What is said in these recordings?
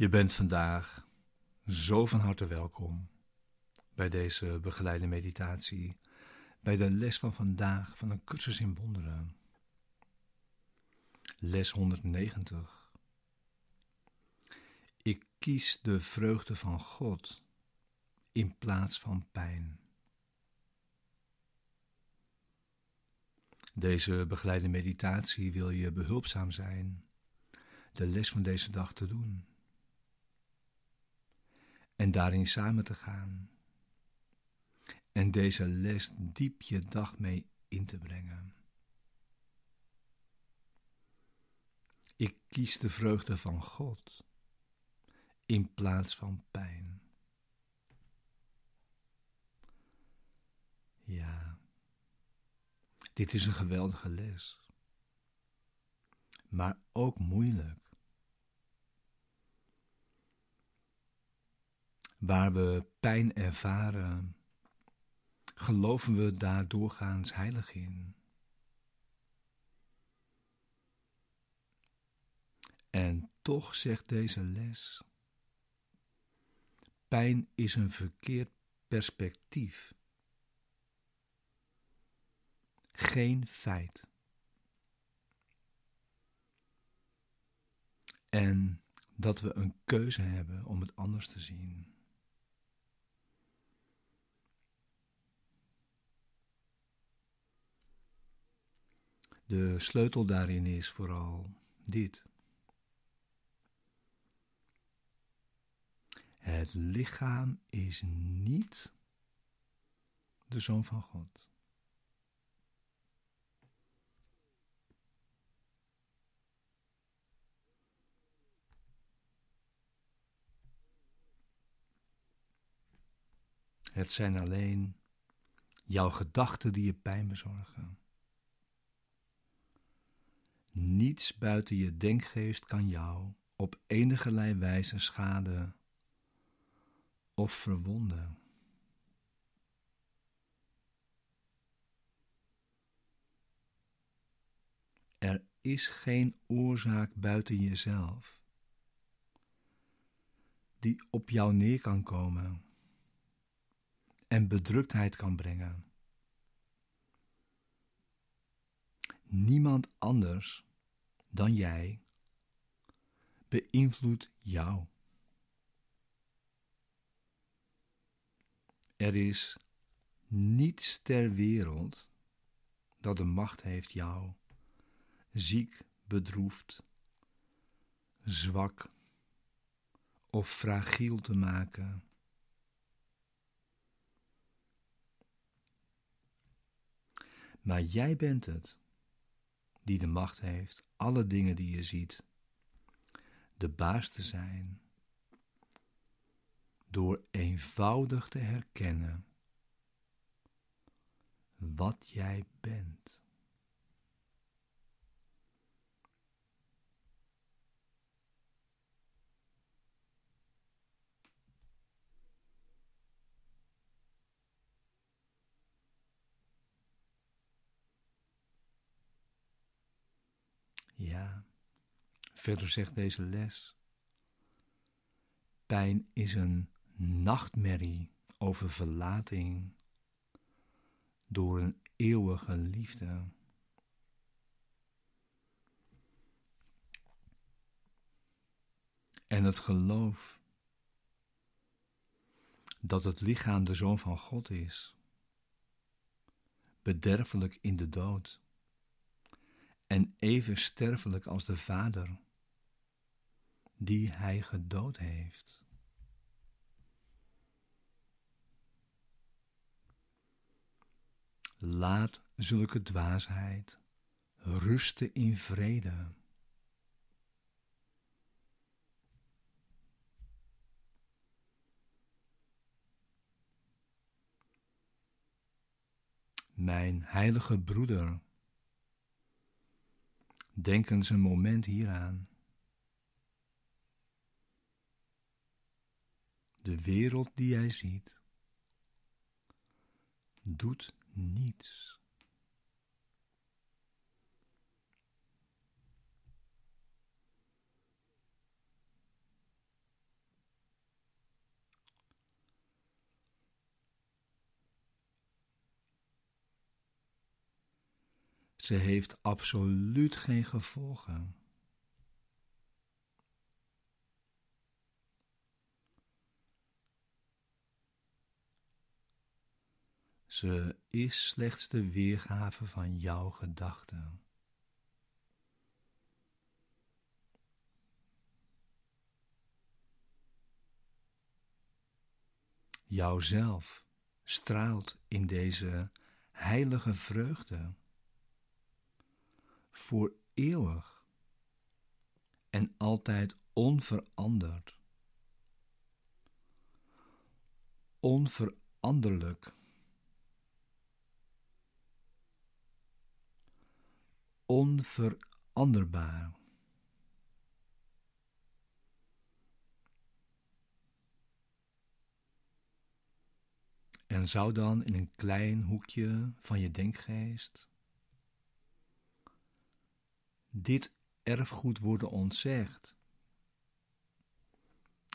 Je bent vandaag zo van harte welkom bij deze begeleide meditatie, bij de les van vandaag van een cursus in wonderen. Les 190. Ik kies de vreugde van God in plaats van pijn. Deze begeleide meditatie wil je behulpzaam zijn de les van deze dag te doen en daarin samen te gaan en deze les diep je dag mee in te brengen. Ik kies de vreugde van God in plaats van pijn. Ja, dit is een geweldige les, maar ook moeilijk. Waar we pijn ervaren, geloven we daar doorgaans heilig in. En toch zegt deze les: pijn is een verkeerd perspectief, geen feit. En dat we een keuze hebben om het anders te zien. De sleutel daarin is vooral dit. Het lichaam is niet de zoon van God. Het zijn alleen jouw gedachten die je pijn bezorgen. Niets buiten je denkgeest kan jou op enige wijze schaden of verwonden. Er is geen oorzaak buiten jezelf die op jou neer kan komen en bedruktheid kan brengen. Niemand anders dan jij beïnvloedt jou. Er is niets ter wereld dat de macht heeft jou ziek, bedroefd, zwak of fragiel te maken. Maar jij bent het die de macht heeft alle dingen die je ziet, de baas te zijn, door eenvoudig te herkennen wat jij bent. Ja, verder zegt deze les. Pijn is een nachtmerrie over verlating door een eeuwige liefde. En het geloof dat het lichaam de zoon van God is, bederfelijk in de dood en even sterfelijk als de Vader, die hij gedood heeft. Laat zulke dwaasheid rusten in vrede. Mijn heilige broeder Denk eens een moment hieraan. De wereld die jij ziet, doet niets. Ze heeft absoluut geen gevolgen. Ze is slechts de weergave van jouw gedachten. Jouzelf straalt in deze heilige vreugde voor eeuwig en altijd onveranderd, onveranderlijk. Onveranderbaar. En zou dan in een klein hoekje van je denkgeest dit erfgoed worden ontzegd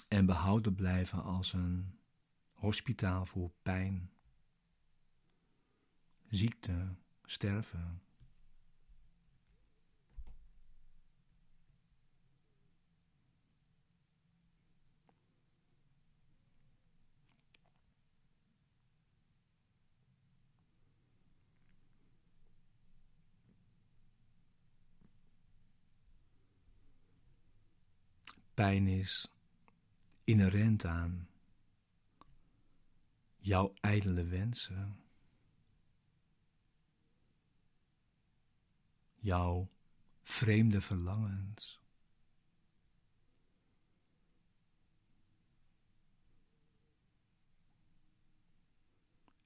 en behouden blijven als een hospitaal voor pijn, ziekte, sterven. Pijn is inherent aan jouw ijdele wensen, jouw vreemde verlangens.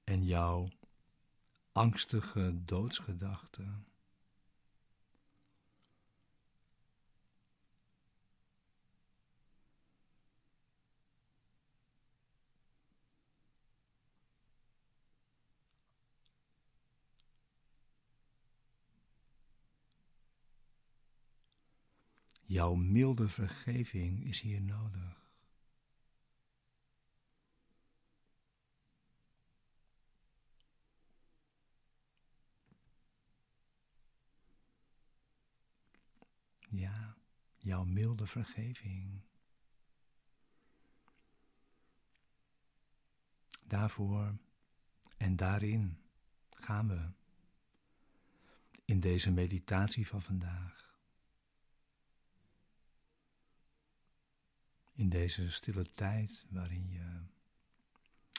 En jouw angstige doodsgedachten. Jouw milde vergeving is hier nodig. Ja, jouw milde vergeving. Daarvoor en daarin gaan we in deze meditatie van vandaag. In deze stille tijd waarin je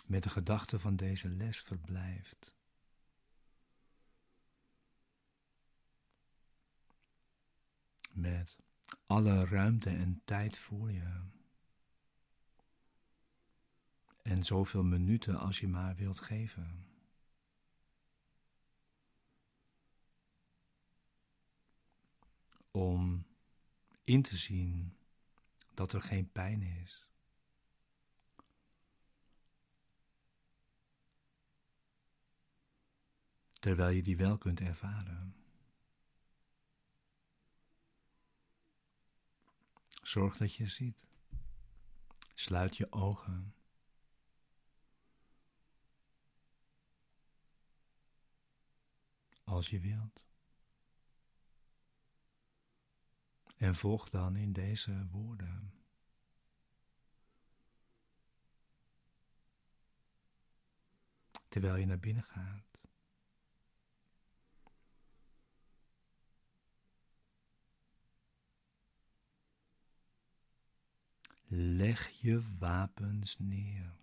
met de gedachten van deze les verblijft. Met alle ruimte en tijd voor je. En zoveel minuten als je maar wilt geven. Om in te zien dat er geen pijn is. Terwijl je die wel kunt ervaren. Zorg dat je ziet. Sluit je ogen. Als je wilt. En volg dan in deze woorden. Terwijl je naar binnen gaat. Leg je wapens neer.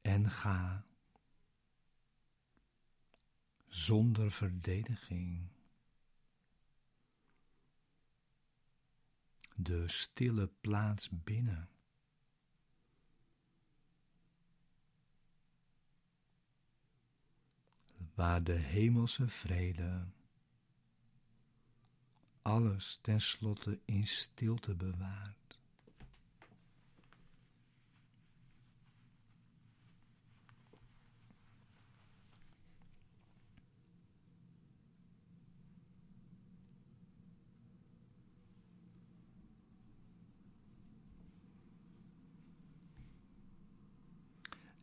En ga zonder verdediging de stille plaats binnen. Waar de hemelse vrede alles tenslotte in stilte bewaart.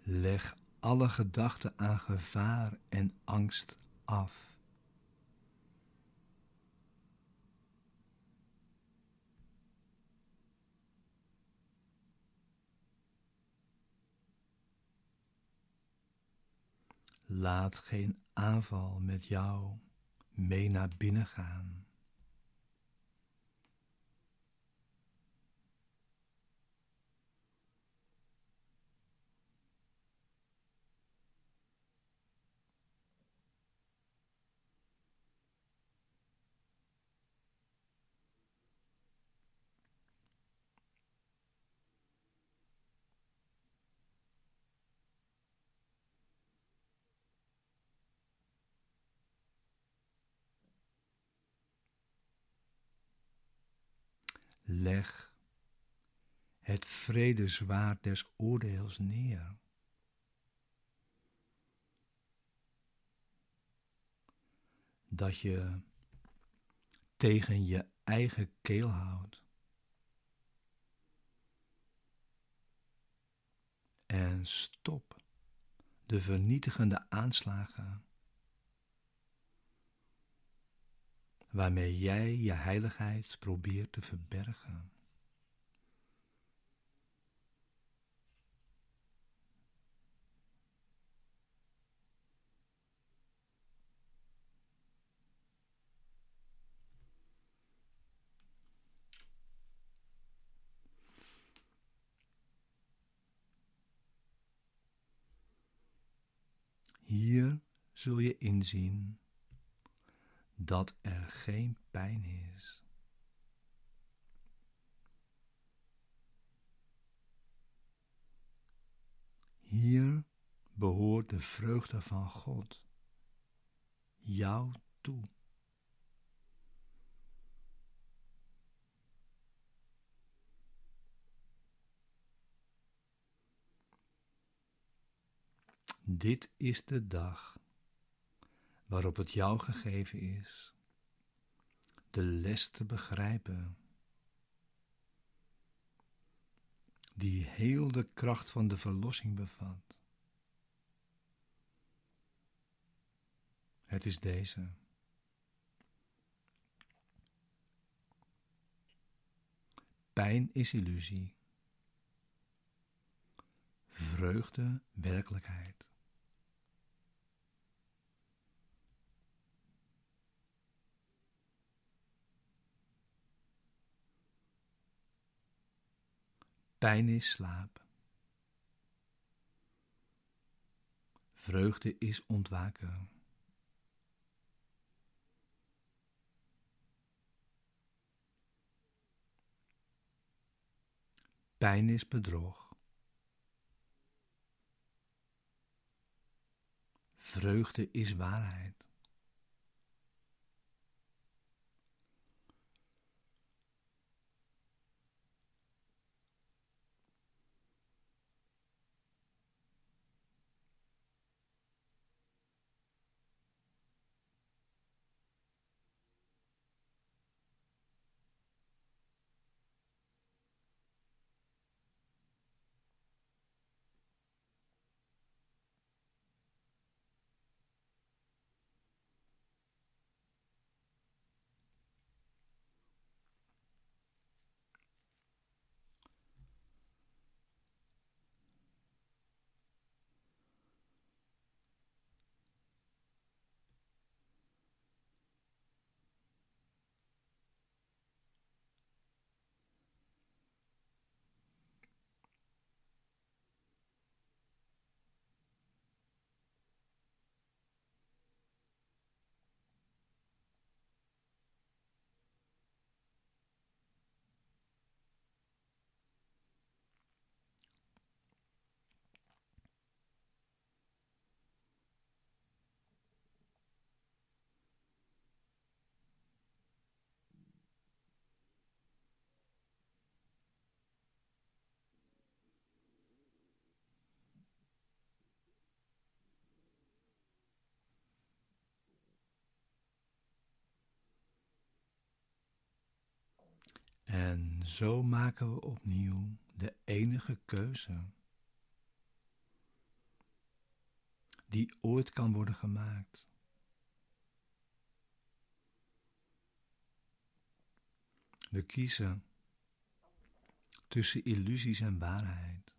Leg alle gedachten aan gevaar en angst af. Laat geen aanval met jou mee naar binnen gaan. Leg het vredezwaard des oordeels neer. Dat je tegen je eigen keel houdt. En stop de vernietigende aanslagen waarmee jij je heiligheid probeert te verbergen. Hier zul je inzien dat er geen pijn is. Hier behoort de vreugde van God jou toe. Dit is de dag waarop het jou gegeven is de les te begrijpen, die heel de kracht van de verlossing bevat. Het is deze. Pijn is illusie, vreugde werkelijkheid. Pijn is slaap. Vreugde is ontwaken. Pijn is bedrog. Vreugde is waarheid. En zo maken we opnieuw de enige keuze. die ooit kan worden gemaakt. We kiezen tussen illusies en waarheid,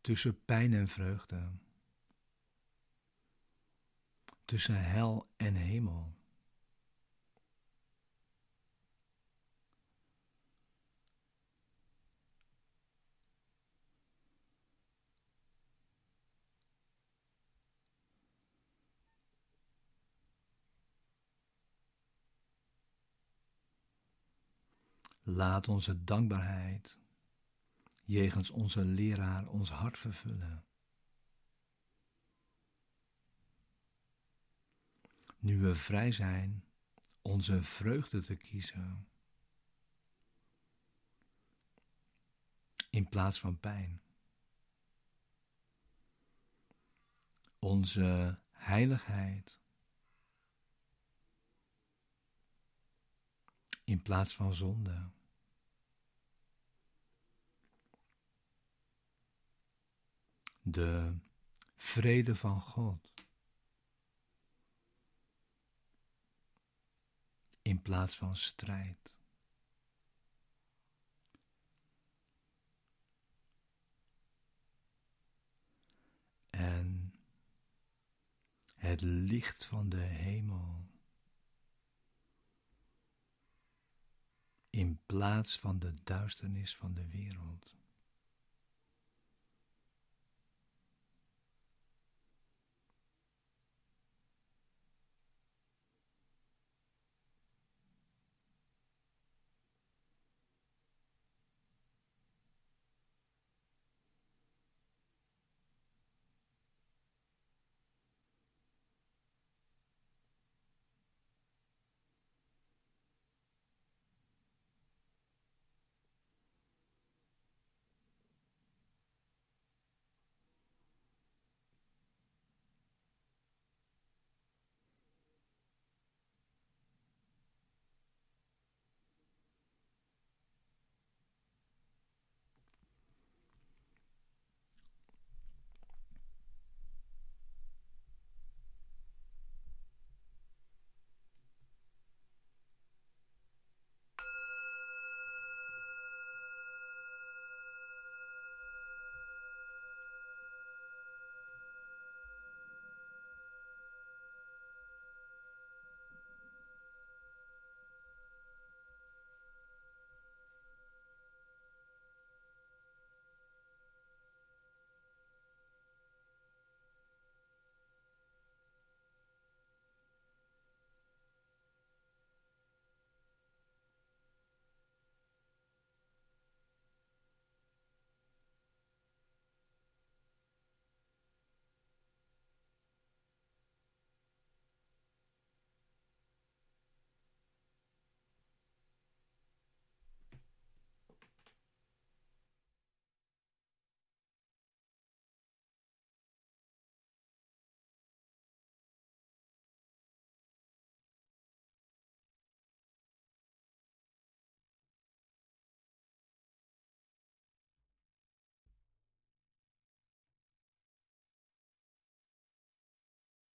tussen pijn en vreugde, tussen hel en hemel. Laat onze dankbaarheid jegens onze leraar ons hart vervullen. Nu we vrij zijn onze vreugde te kiezen in plaats van pijn. Onze heiligheid in plaats van zonde. De vrede van God in plaats van strijd. En het licht van de hemel in plaats van de duisternis van de wereld.